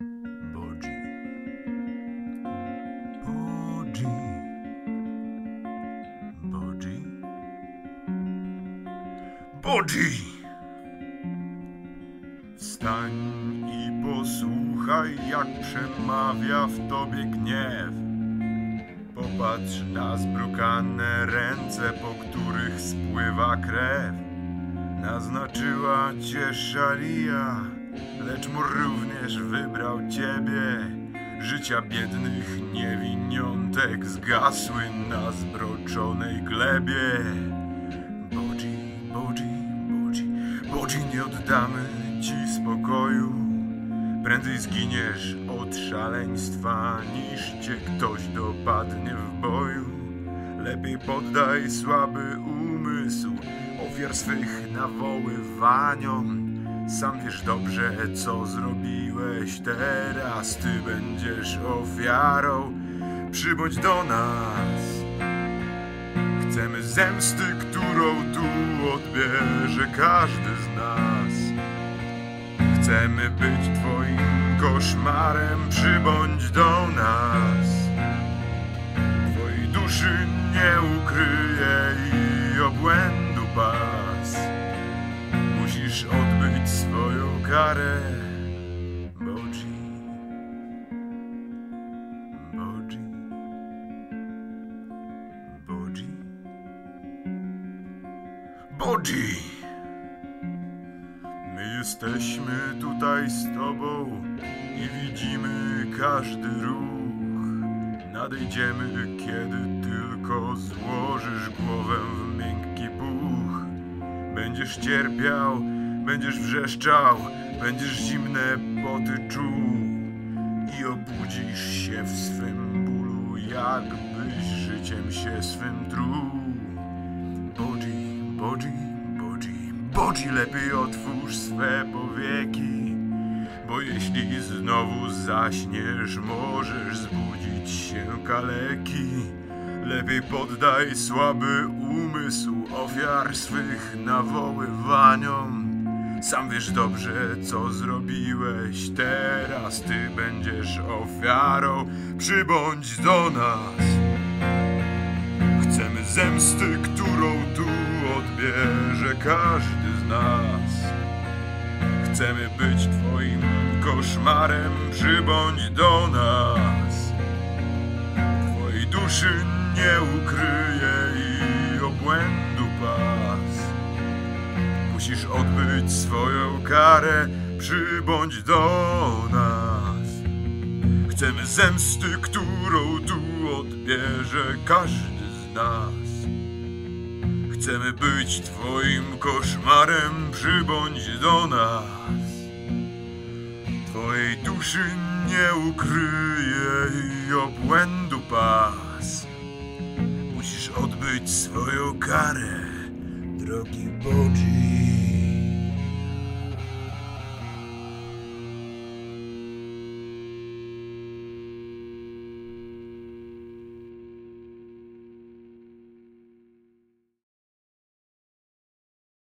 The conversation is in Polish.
Bodzi. Bodzi. Bodzi. Bodzi. Wstań i posłuchaj, jak przemawia w tobie gniew. Popatrz na zbrukane ręce, po których spływa krew. Naznaczyła cię szalia, lecz mu również wybrał ciebie. Życia biednych niewiniątek zgasły na zbroczonej glebie. Bodzi, bodzi, bodzi, bodzi, nie oddamy ci spokoju. Prędzej zginiesz od szaleństwa, niż cię ktoś dopadnie w boju. Lepiej poddaj słaby umysł ofiar swych nawoływaniom. Sam wiesz dobrze, co zrobiłeś teraz, ty będziesz ofiarą. Przybądź do nas. Chcemy zemsty, którą tu odbierze każdy z nas. Chcemy być twoim koszmarem, przybądź do nas. Twojej duszy nie ukryje i obłędu pas. Musisz odbyć swoją karę. Bodzi. Bodzi. Bodzi. My jesteśmy tutaj z Tobą i widzimy każdy ruch. Nadejdziemy, kiedy tylko złożysz głowę w miękki puch. Będziesz cierpiał, będziesz wrzeszczał, będziesz zimne poty czuł i obudzisz się w swym bólu, jakbyś życiem się swym truł. Bodzi, bodzi, bodzi, bodzi, lepiej otwórz swe powieki, bo jeśli znowu zaśniesz, możesz zbudzić się kaleki. Lepiej poddaj słaby umysł ofiar swych nawoływaniom. Sam wiesz dobrze, co zrobiłeś, teraz ty będziesz ofiarą. Przybądź do nas. Chcemy zemsty, którą tu odbierze każdy z nas. Chcemy być twoim koszmarem, przybądź do nas. Twojej duszy nie ukryje i obłędu pas. Musisz odbyć swoją karę, przybądź do nas. Chcemy zemsty, którą tu odbierze każdy z nas. Chcemy być twoim koszmarem, przybądź do nas. Twojej duszy nie ukryje i obłędu pas. Odbyć swoją karę, drogi Bodzi.